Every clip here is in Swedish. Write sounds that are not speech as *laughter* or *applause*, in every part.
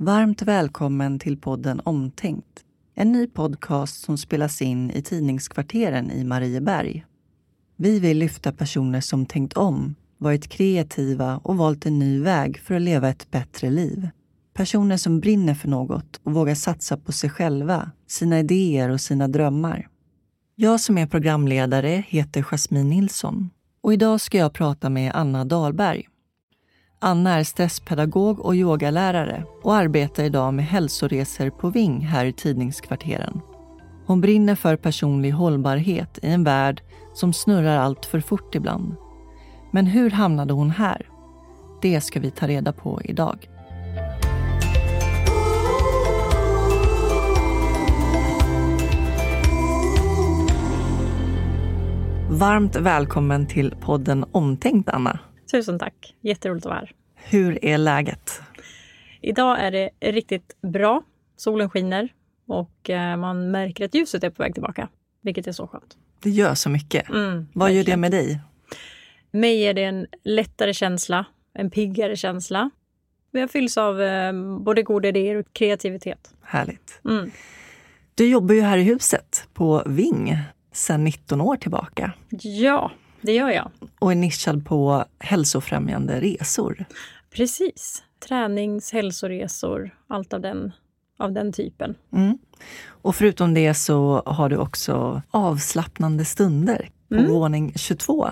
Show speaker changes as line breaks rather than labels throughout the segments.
Varmt välkommen till podden Omtänkt. En ny podcast som spelas in i tidningskvarteren i Marieberg. Vi vill lyfta personer som tänkt om, varit kreativa och valt en ny väg för att leva ett bättre liv. Personer som brinner för något och vågar satsa på sig själva, sina idéer och sina drömmar. Jag som är programledare heter Jasmine Nilsson och idag ska jag prata med Anna Dahlberg. Anna är stresspedagog och yogalärare och arbetar idag med hälsoresor på Ving här i tidningskvarteren. Hon brinner för personlig hållbarhet i en värld som snurrar allt för fort ibland. Men hur hamnade hon här? Det ska vi ta reda på idag. Varmt välkommen till podden Omtänkt, Anna.
Tusen tack. Jätteroligt att vara här.
Hur är läget?
Idag är det riktigt bra. Solen skiner och eh, man märker att ljuset är på väg tillbaka, vilket är så skönt.
Det gör så mycket.
Mm,
Vad gör det med dig?
Mig är det en lättare känsla, en piggare känsla. Jag fylls av eh, både goda idéer och kreativitet.
Härligt.
Mm.
Du jobbar ju här i huset på Ving sedan 19 år tillbaka
Ja, det gör jag.
och är nischad på hälsofrämjande resor.
Precis. Tränings, hälsoresor, allt av den, av den typen.
Mm. Och förutom det så har du också avslappnande stunder på
Mm.
våning 22.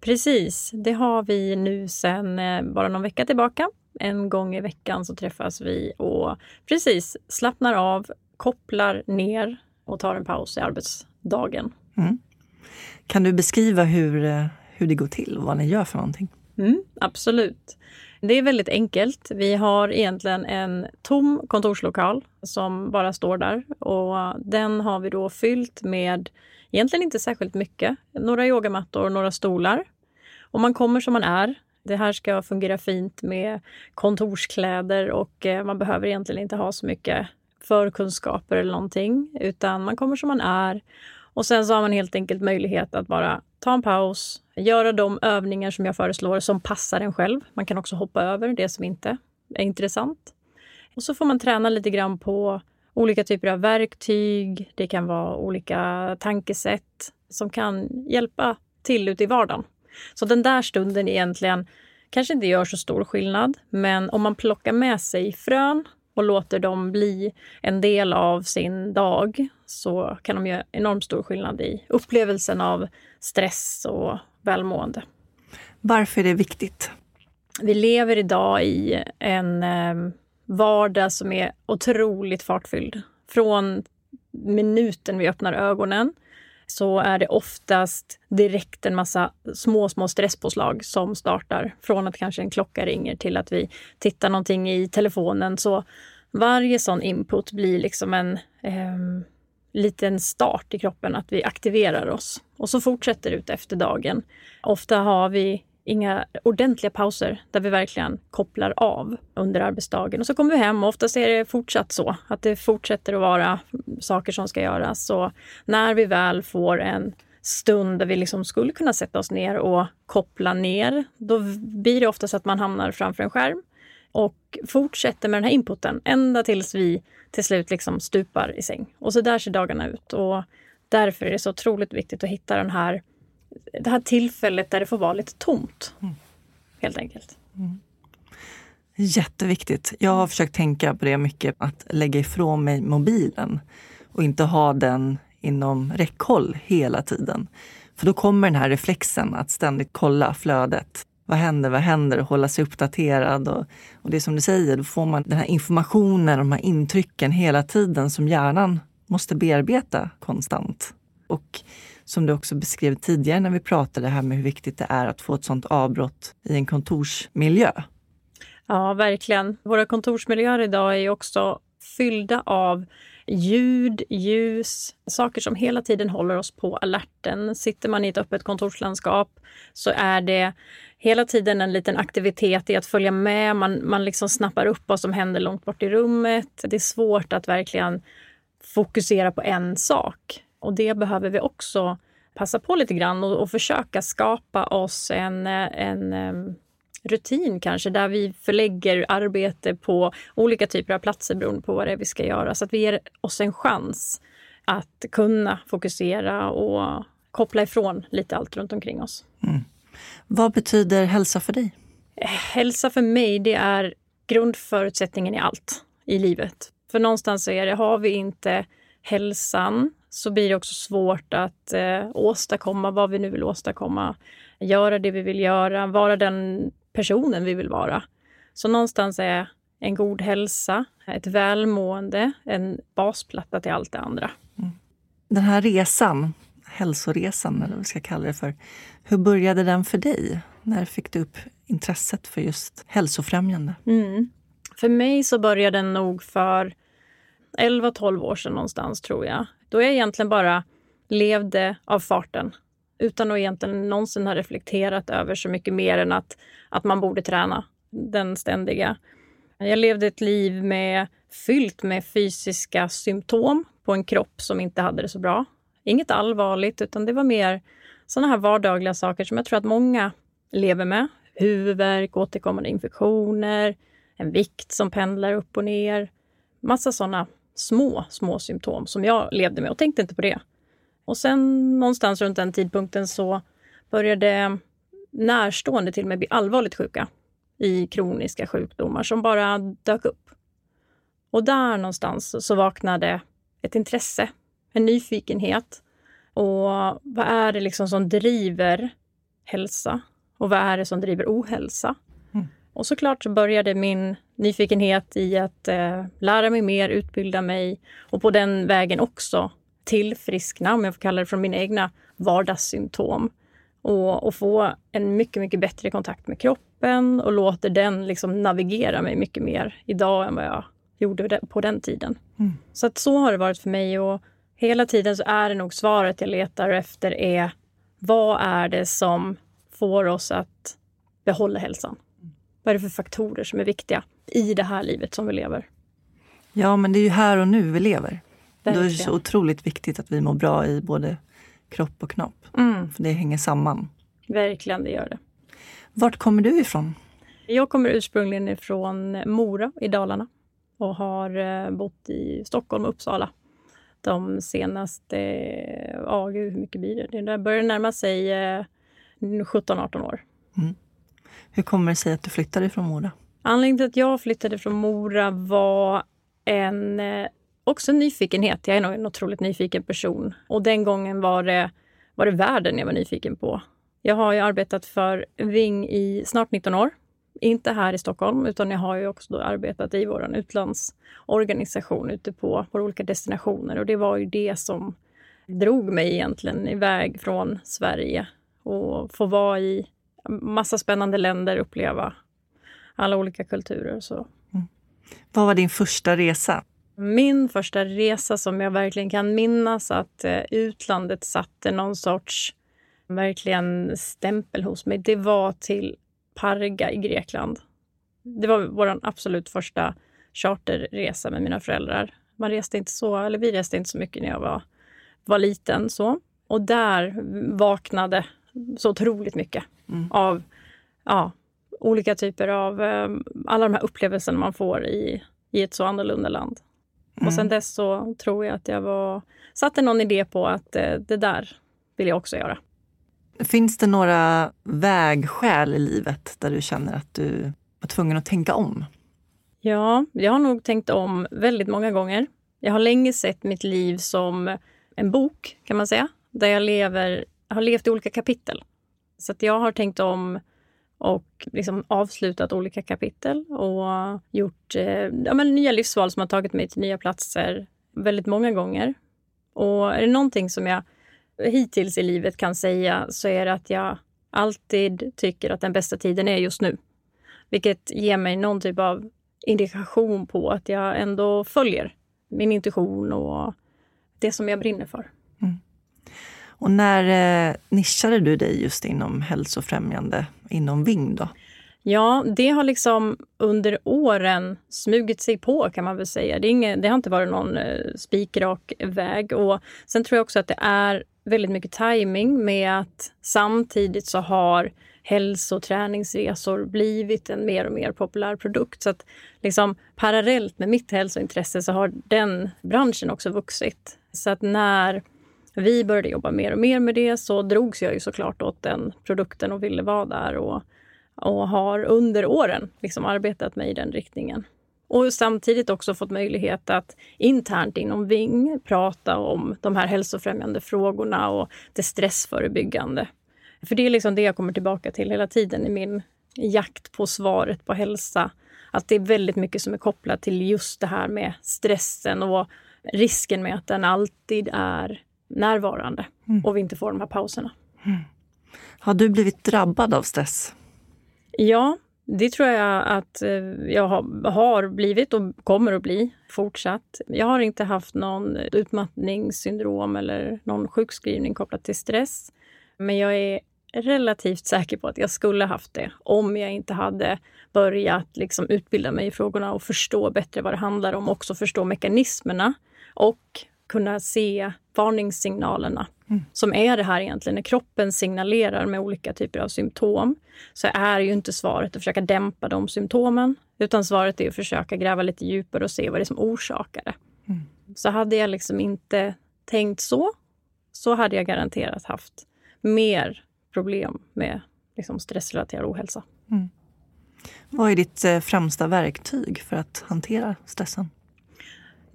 Precis, det har vi nu sedan eh, bara någon vecka tillbaka. En gång i veckan så träffas vi och precis slappnar av, kopplar ner och tar en paus i arbetsdagen.
Kan du beskriva hur, eh, hur det går till och vad ni gör för någonting?
Mm, absolut. Det är väldigt enkelt. Vi har egentligen en tom kontorslokal som bara står där och den har vi då fyllt med egentligen inte särskilt mycket. Några yogamattor och några stolar. Och man kommer som man är. Det här ska fungera fint med kontorskläder och eh, man behöver egentligen inte ha så mycket förkunskaper eller någonting, utan man kommer som man är. Och sen så har man helt enkelt möjlighet att bara ta en paus, göra de övningar som jag föreslår som passar en själv. Man kan också hoppa över det som inte är intressant. Och så får man träna lite grann på olika typer av verktyg. Det kan vara olika tankesätt som kan hjälpa till ute i vardagen. Så den där stunden egentligen kanske inte gör så stor skillnad, men om man plockar med sig frön och låter dem bli en del av sin dag så kan de göra enormt stor skillnad i upplevelsen av stress och välmående.
Varför är det viktigt?
Vi lever idag i en eh, vardag som är otroligt fartfylld. Från minuten vi öppnar ögonen så är det oftast direkt en massa små, små stresspåslag som startar. Från att kanske en klocka ringer till att vi tittar någonting i telefonen. Så varje sån input blir liksom en ehm, liten start i kroppen, att vi aktiverar oss. Och så fortsätter det ut efter dagen. Ofta har vi inga ordentliga pauser där vi verkligen kopplar av under arbetsdagen. Och så kommer vi hem och oftast är det fortsatt så att det fortsätter att vara saker som ska göras. Så när vi väl får en stund där vi liksom skulle kunna sätta oss ner och koppla ner, då blir det ofta så att man hamnar framför en skärm och fortsätter med den här inputen ända tills vi till slut liksom stupar i säng. Och så där ser dagarna ut. Och därför är det så otroligt viktigt att hitta den här, det här tillfället där det får vara lite tomt. Helt enkelt.
Jätteviktigt. Jag har försökt tänka på det mycket, att lägga ifrån mig mobilen och inte ha den inom räckhåll hela tiden. För då kommer den här reflexen att ständigt kolla flödet. Vad händer, vad händer? Och hålla sig uppdaterad. Och, och det är som du säger, då får man den här informationen, de här intrycken hela tiden som hjärnan måste bearbeta konstant. Och som du också beskrev tidigare när vi pratade här med hur viktigt det är att få ett sådant avbrott i en kontorsmiljö.
Ja, verkligen. Våra kontorsmiljöer idag är också fyllda av ljud, ljus, saker som hela tiden håller oss på alerten. Sitter man i ett öppet kontorslandskap så är det hela tiden en liten aktivitet i att följa med. Man, man liksom snappar upp vad som händer långt bort i rummet. Det är svårt att verkligen fokusera på en sak. Och det behöver vi också passa på lite grann och, och försöka skapa oss en, en, eh, rutin kanske, där vi förlägger arbete på olika typer av platser beroende på vad det är vi ska göra. Så att vi ger oss en chans att kunna fokusera och koppla ifrån lite allt runt omkring oss. Mm.
Vad betyder hälsa för dig?
Hälsa för mig, det är grundförutsättningen i allt i livet. För någonstans så är det, har vi inte hälsan så blir det också svårt att eh, åstadkomma vad vi nu vill åstadkomma. Göra det vi vill göra, vara den personen vi vill vara. Så någonstans är en god hälsa, ett välmående, en basplatta till allt det andra. Mm.
Den här resan, hälsoresan eller vad vi ska kalla det för. Hur började den för dig? När fick du upp intresset för just hälsofrämjande?
Mm. För mig så började den nog för 11-12 år sedan någonstans tror jag. Då jag egentligen bara levde av farten utan att egentligen någonsin ha reflekterat över så mycket mer än att, att man borde träna. Den ständiga. Jag levde ett liv med, fyllt med fysiska symptom på en kropp som inte hade det så bra. Inget allvarligt, utan det var mer sådana här vardagliga saker som jag tror att många lever med. Huvudvärk, återkommande infektioner, en vikt som pendlar upp och ner. Massa sådana små, små symptom som jag levde med och tänkte inte på det. Och sen någonstans runt den tidpunkten så började närstående till mig bli allvarligt sjuka i kroniska sjukdomar som bara dök upp. Och där någonstans så vaknade ett intresse, en nyfikenhet. Och vad är det liksom som driver hälsa? Och vad är det som driver ohälsa? Mm. Och såklart så började min nyfikenhet i att eh, lära mig mer, utbilda mig och på den vägen också tillfriskna, om jag får kalla det från mina egna vardagssymptom. Och, och, få en mycket, mycket bättre kontakt med kroppen och låter den liksom navigera mig mycket mer idag än vad jag gjorde på den tiden. Mm. Så att så har det varit för mig och hela tiden så är det nog svaret jag letar efter är vad är det som får oss att behålla hälsan? Vad är det för faktorer som är viktiga i det här livet som vi lever?
Ja, men det är ju här och nu vi lever. Verkligen. Då är det så otroligt viktigt att vi mår bra i både kropp och knopp. Mm. För det hänger samman.
Verkligen, det gör det.
Vart kommer du ifrån?
Jag kommer ursprungligen ifrån Mora i Dalarna och har eh, bott i Stockholm och Uppsala de senaste, ja hur mycket blir det? Det börjar närma sig 17-18 eh, år. Mm.
Hur kommer det sig att du flyttade från Mora?
Anledningen till att jag flyttade från Mora var en eh, också nyfikenhet. Jag är nog en otroligt nyfiken person. Och den gången var det, var det världen jag var nyfiken på. Jag har ju arbetat för Ving i snart 19 år. Inte här i Stockholm, utan jag har ju också arbetat i vår utlandsorganisation ute på våra olika destinationer. Och det var ju det som drog mig egentligen iväg från Sverige och få vara i massa spännande länder, uppleva alla olika kulturer. Så. Mm.
Vad var din första resa?
Min första resa som jag verkligen kan minnas att eh, utlandet satte någon sorts verkligen stämpel hos mig, det var till Parga i Grekland. Det var vår absolut första charterresa med mina föräldrar. Man reste inte så, eller vi reste inte så mycket när jag var, var liten. så. Och där vaknade så otroligt mycket mm. av ja, olika typer av eh, alla de här upplevelserna man får i, i ett så annorlunda land. Mm. Och sen dess så tror jag att jag var, satte någon idé på att eh, det där vill jag också göra.
Finns det några vägskäl i livet där du känner att du var tvungen att tänka om?
Ja, jag har nog tänkt om väldigt många gånger. Jag har länge sett mitt liv som en bok, kan man säga, där jag lever, har levt i olika kapitel. Så jag har tänkt om och liksom avslutat olika kapitel och gjort eh, ja, men nya livsval som har tagit mig till nya platser väldigt många gånger. Och är det någonting som jag hittills i livet kan säga så är det att jag alltid tycker att den bästa tiden är just nu. Vilket ger mig någon typ av indikation på att jag ändå följer min intuition och det som jag brinner för. Mm.
Och när eh, nischade du dig just inom hälsofrämjande inom Ving då?
Ja, det har liksom under åren smugit sig på kan man väl säga. Det, inget, det har inte varit någon eh, spikrak väg. Och sen tror jag också att det är väldigt mycket timing med att samtidigt så har träningsresor blivit en mer och mer populär produkt. Så att liksom, parallellt med mitt hälsointresse så har den branschen också vuxit. Så att när vi började jobba mer och mer med det så drogs jag ju såklart åt den produkten och ville vara där och, och har under åren liksom arbetat mig i den riktningen. Och samtidigt också fått möjlighet att internt inom Ving prata om de här hälsofrämjande frågorna och det stressförebyggande. För det är liksom det jag kommer tillbaka till hela tiden i min jakt på svaret på hälsa. Att det är väldigt mycket som är kopplat till just det här med stressen och risken med att den alltid är närvarande mm. och vi inte får de här pauserna. Mm.
Har du blivit drabbad av stress?
Ja, det tror jag att eh, jag har blivit och kommer att bli fortsatt. Jag har inte haft någon utmattningssyndrom eller någon sjukskrivning kopplat till stress. Men jag är relativt säker på att jag skulle haft det om jag inte hade börjat liksom utbilda mig i frågorna och förstå bättre vad det handlar om. Också förstå mekanismerna och kunna se varningssignalerna mm. som är det här egentligen. När kroppen signalerar med olika typer av symptom så är ju inte svaret att försöka dämpa de symptomen utan svaret är att försöka gräva lite djupare och se vad det är som orsakar det. Mm. Så hade jag liksom inte tänkt så, så hade jag garanterat haft mer problem med liksom stressrelaterad ohälsa. Mm.
Vad är ditt eh, främsta verktyg för att hantera stressen?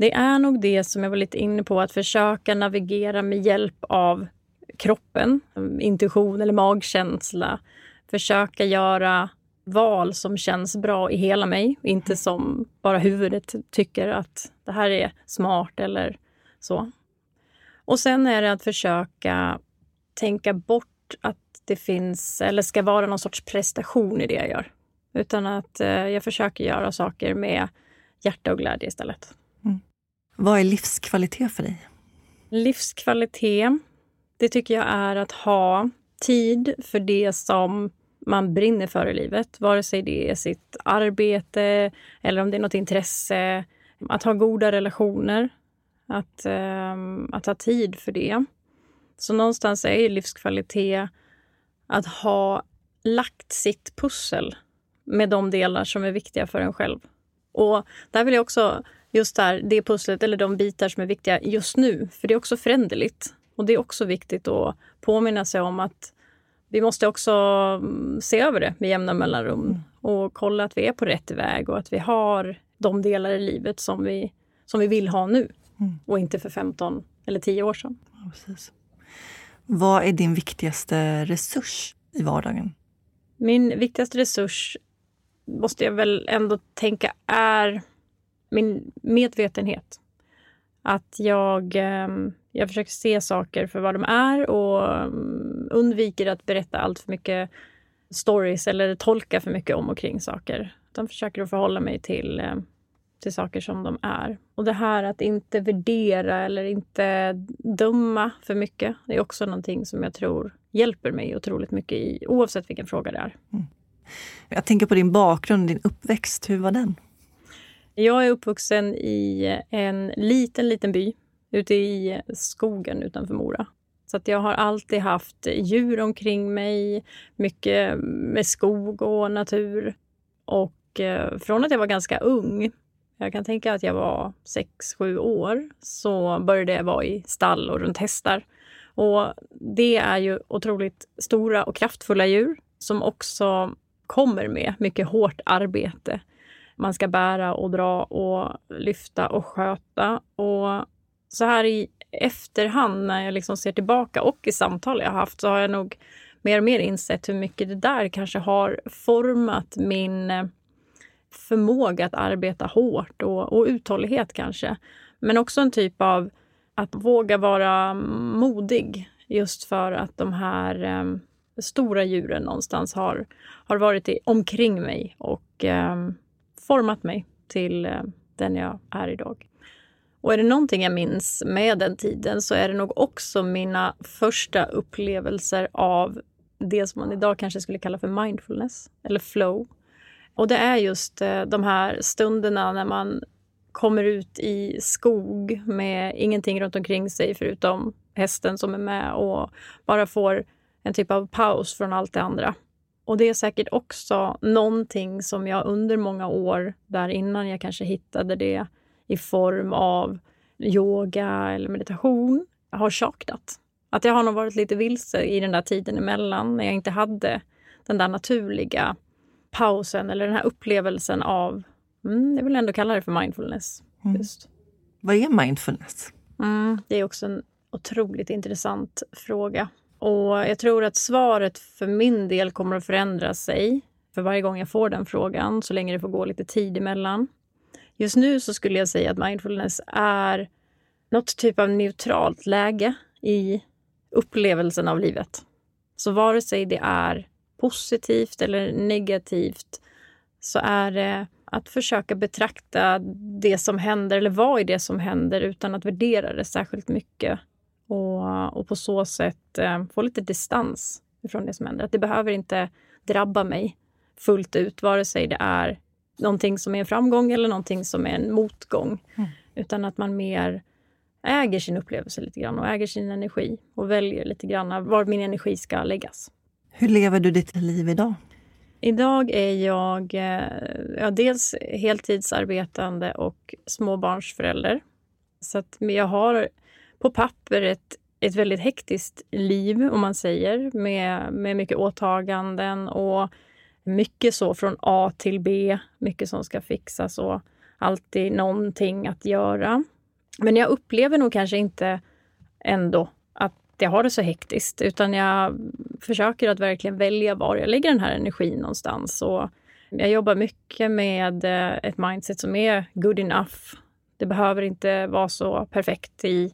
Det är nog det som jag var lite inne på, att försöka navigera med hjälp av kroppen, intuition eller magkänsla. Försöka göra val som känns bra i hela mig, inte som bara huvudet tycker att det här är smart eller så. Och sen är det att försöka tänka bort att det finns, eller ska vara någon sorts prestation i det jag gör. Utan att eh, jag försöker göra saker med hjärta och glädje istället.
Vad är livskvalitet för dig?
Livskvalitet, det tycker jag är att ha tid för det som man brinner för i livet. Vare sig det är sitt arbete eller om det är något intresse. Att ha goda relationer. Att, eh, att ha tid för det. Så någonstans är livskvalitet att ha lagt sitt pussel med de delar som är viktiga för en själv. Och där vill jag också just där, det pusslet eller de bitar som är viktiga just nu. För det är också föränderligt. Och det är också viktigt att påminna sig om att vi måste också mm, se över det med jämna mellanrum mm. och kolla att vi är på rätt väg och att vi har de delar i livet som vi, som vi vill ha nu mm. och inte för 15 eller 10 år sedan. Ja, precis.
Vad är din viktigaste resurs i vardagen?
Min viktigaste resurs måste jag väl ändå tänka är min medvetenhet. Att jag, ehm, jag försöker se saker för vad de är och ehm, undviker att berätta allt för mycket stories eller tolka för mycket om och kring saker. Utan försöker att förhålla mig till, ehm, till saker som de är. Och det här att inte värdera eller inte döma för mycket, det är också någonting som jag tror hjälper mig otroligt mycket i oavsett vilken fråga det är. Mm.
Jag tänker på din bakgrund, din uppväxt. Hur var den?
Jag är uppvuxen i en liten, liten by ute i skogen utanför Mora. Så att jag har alltid haft djur omkring mig, mycket med skog och natur. Och eh, från att jag var ganska ung, jag kan tänka att jag var 6-7 år, så började jag vara i stall och runt hästar. Och det är ju otroligt stora och kraftfulla djur som också kommer med mycket hårt arbete man ska bära och dra och lyfta och sköta. Och så här i efterhand när jag liksom ser tillbaka och i samtal jag haft så har jag nog mer och mer insett hur mycket det där kanske har format min eh, förmåga att arbeta hårt och, och uthållighet kanske. Men också en typ av att våga vara modig just för att de här eh, stora djuren någonstans har, har varit i, omkring mig och eh, format mig till eh, den jag är idag. Och är det någonting jag minns med den tiden så är det nog också mina första upplevelser av det som man idag kanske skulle kalla för mindfulness eller flow. Och det är just eh, de här stunderna när man kommer ut i skog med ingenting runt omkring sig förutom hästen som är med och bara får en typ av paus från allt det andra. Och det är säkert också någonting som jag under många år där innan jag kanske hittade det i form av yoga eller meditation har saknat. Att jag har nog varit lite vilse i den där tiden emellan när jag inte hade den där naturliga pausen eller den här upplevelsen av, mm, jag vill ändå kalla det för mindfulness. Mm. Just.
Vad är mindfulness?
Mm, det är också en otroligt intressant fråga. Och jag tror att svaret för min del kommer att förändra sig för varje gång jag får den frågan, så länge det får gå lite tid emellan. Just nu så skulle jag säga att mindfulness är något typ av neutralt läge i upplevelsen av livet. Så vare sig det är positivt eller negativt så är det att försöka betrakta det som händer eller vara i det som händer utan att värdera det särskilt mycket. Och, och på så sätt eh, få lite distans från det som händer. Att det behöver inte drabba mig fullt ut, vare sig det är någonting som är en framgång eller någonting som är en motgång. Mm. Utan att man mer äger sin upplevelse lite grann och äger sin energi och väljer lite grann var min energi ska läggas.
Hur lever du ditt liv idag?
Idag är jag eh, ja, dels heltidsarbetande och småbarnsförälder. Så att jag har på papper ett, ett väldigt hektiskt liv, om man säger, med, med mycket åtaganden och mycket så från A till B, mycket som ska fixas och alltid någonting att göra. Men jag upplever nog kanske inte ändå att jag har det så hektiskt, utan jag försöker att verkligen välja var jag lägger den här energin någonstans. Och jag jobbar mycket med eh, ett mindset som är good enough. Det behöver inte vara så perfekt i,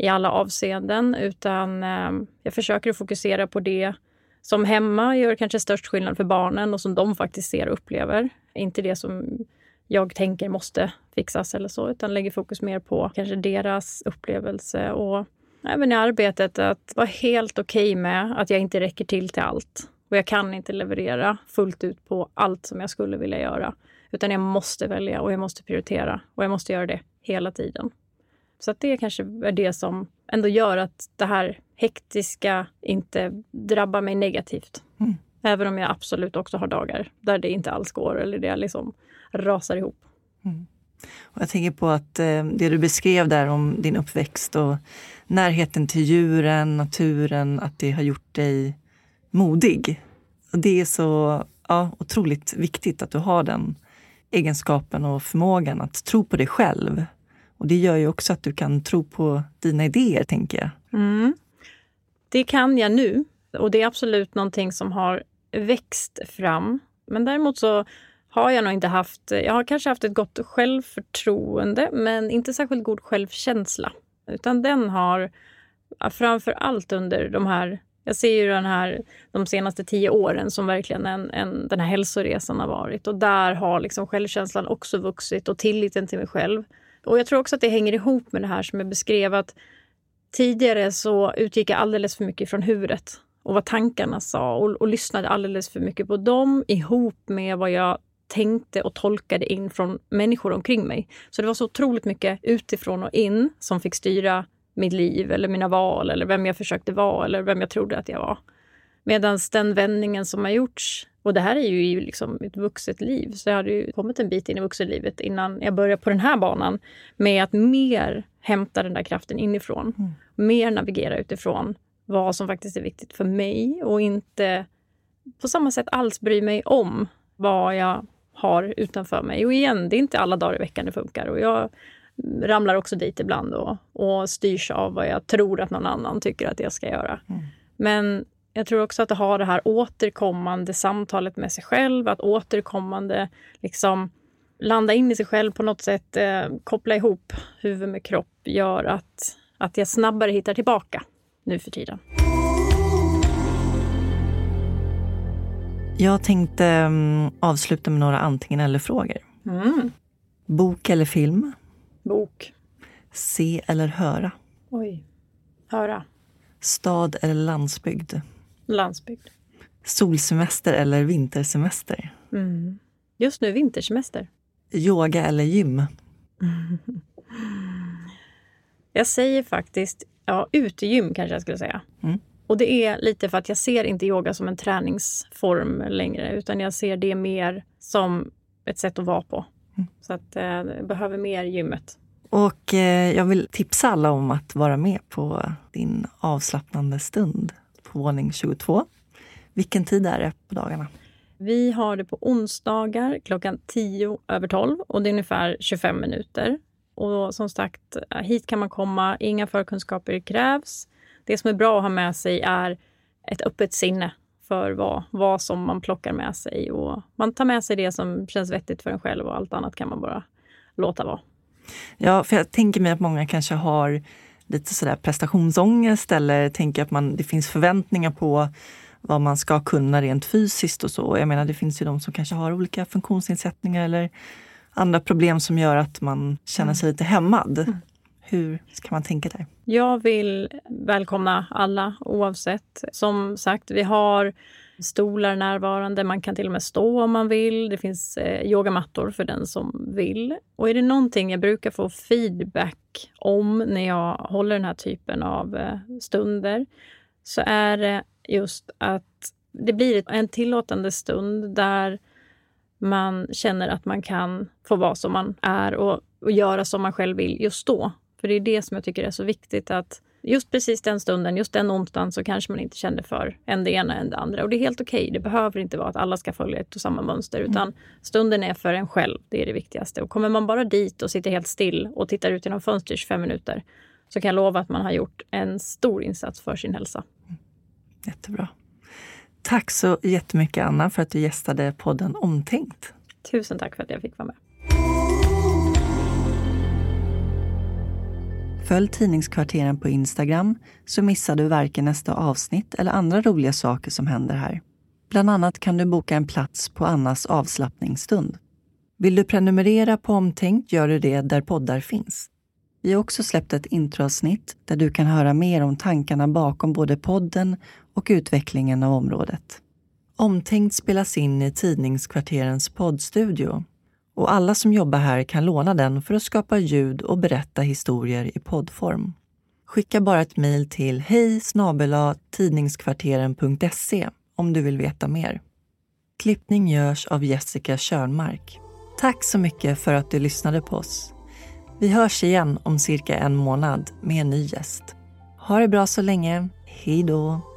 i alla avseenden, utan eh, jag försöker att fokusera på det som hemma gör kanske störst skillnad för barnen och som de faktiskt ser och upplever. Inte det som jag tänker måste fixas eller så, utan lägger fokus mer på kanske deras upplevelse och även i arbetet att vara helt okej okay med att jag inte räcker till till allt. Och jag kan inte leverera fullt ut på allt som jag skulle vilja göra. Utan jag måste välja och jag måste prioritera och jag måste göra det hela tiden. Så att det kanske är det som ändå gör att det här hektiska inte drabbar mig negativt. Mm. Även om jag absolut också har dagar där det inte alls går eller det liksom rasar ihop. Mm.
Och jag tänker på att eh, det du beskrev där om din uppväxt och närheten till djuren, naturen, att det har gjort dig modig. Och det är så ja, otroligt viktigt att du har den egenskapen och förmågan att tro på dig själv. Och det gör ju också att du kan tro på dina idéer, tänker jag.
Mm. Det kan jag nu och det är absolut någonting som har växt fram. Men däremot så har jag nog inte haft... Jag har kanske haft ett gott självförtroende men inte särskilt god självkänsla. Utan den har framför allt under de här... Jag ser ju den här, de senaste tio åren som verkligen en, en, den här hälsoresan har varit. Och där har liksom självkänslan också vuxit och tilliten till mig själv. Och jag tror också att det hänger ihop med det här som jag beskrev att tidigare så utgick jag alldeles för mycket från huvudet och vad tankarna sa och, och lyssnade alldeles för mycket på dem ihop med vad jag tänkte och tolkade in från människor omkring mig. Så det var så otroligt mycket utifrån och in som fick styra mitt liv eller mina val eller vem jag försökte vara eller vem jag trodde att jag var. Medan den vändningen som har gjorts, och det här är ju liksom ett vuxet liv, så jag hade ju kommit en bit in i vuxenlivet innan jag började på den här banan med att mer hämta den där kraften inifrån. Mm. Mer navigera utifrån vad som faktiskt är viktigt för mig och inte på samma sätt alls bry mig om vad jag har utanför mig. Och igen, det är inte alla dagar i veckan det funkar. Och jag ramlar också dit ibland och, och styrs av vad jag tror att någon annan tycker att jag ska göra. Mm. Men jag tror också att ha det här återkommande samtalet med sig själv, att återkommande liksom landa in i sig själv på något sätt, eh, koppla ihop huvud med kropp, gör att, att jag snabbare hittar tillbaka nu för tiden.
Jag tänkte um, avsluta med några antingen eller-frågor. Mm. Bok eller film?
Bok.
Se eller höra?
Oj. Höra.
Stad eller landsbygd?
Landsbygd.
Solsemester eller vintersemester?
Mm. Just nu vintersemester.
Yoga eller gym? *laughs*
Jag säger faktiskt, ja utegym kanske jag skulle säga. Mm. Och det är lite för att jag ser inte yoga som en träningsform längre utan jag ser det mer som ett sätt att vara på. Mm. Så att eh, jag behöver mer gymmet.
Och eh, jag vill tipsa alla om att vara med på din avslappnande stund på våning 22. Vilken tid är det på dagarna?
Vi har det på onsdagar klockan 10 över 12 och det är ungefär 25 minuter. Och som sagt, hit kan man komma, inga förkunskaper krävs. Det som är bra att ha med sig är ett öppet sinne för vad, vad som man plockar med sig. Och man tar med sig det som känns vettigt för en själv och allt annat kan man bara låta vara.
Ja, för jag tänker mig att många kanske har lite sådär prestationsångest eller tänker att man, det finns förväntningar på vad man ska kunna rent fysiskt och så. Jag menar, det finns ju de som kanske har olika funktionsnedsättningar eller andra problem som gör att man känner sig lite hämmad. Mm. Hur ska man tänka där?
Jag vill välkomna alla oavsett. Som sagt, vi har stolar närvarande. Man kan till och med stå om man vill. Det finns eh, yogamattor för den som vill. Och är det någonting jag brukar få feedback om när jag håller den här typen av eh, stunder så är det just att det blir en tillåtande stund där man känner att man kan få vara som man är och, och göra som man själv vill just då. För det är det som jag tycker är så viktigt att just precis den stunden, just den onsdagen så kanske man inte kände för en det ena än det andra. Och det är helt okej. Okay. Det behöver inte vara att alla ska följa ett och samma mönster utan mm. stunden är för en själv. Det är det viktigaste. Och kommer man bara dit och sitter helt still och tittar ut genom fönstret i 25 minuter så kan jag lova att man har gjort en stor insats för sin hälsa.
Jättebra. Tack så jättemycket Anna för att du gästade podden Omtänkt.
Tusen tack för att jag fick vara med.
Följ Tidningskvarteren på Instagram så missar du varken nästa avsnitt eller andra roliga saker som händer här. Bland annat kan du boka en plats på Annas avslappningsstund. Vill du prenumerera på Omtänkt gör du det där poddar finns. Vi har också släppt ett introavsnitt där du kan höra mer om tankarna bakom både podden och utvecklingen av området. Omtänkt spelas in i Tidningskvarterens poddstudio och alla som jobbar här kan låna den för att skapa ljud och berätta historier i poddform. Skicka bara ett mejl till hej tidningskvarteren.se om du vill veta mer. Klippning görs av Jessica Körnmark. Tack så mycket för att du lyssnade på oss. Vi hörs igen om cirka en månad med en ny gäst. Ha det bra så länge. Hej då!